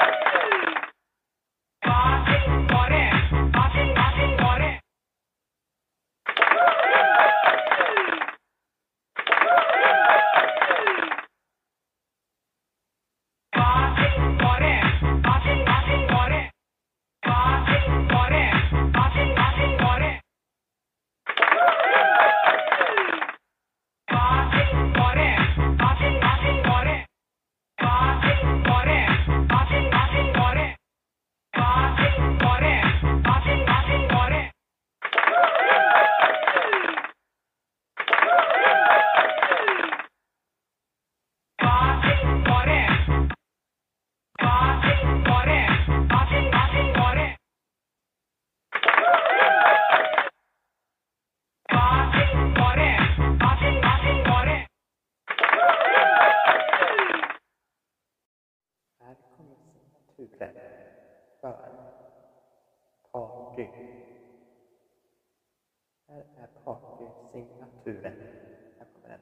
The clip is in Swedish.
Thank you. huvudet för party. Här är partysignaturen. Här kommer den.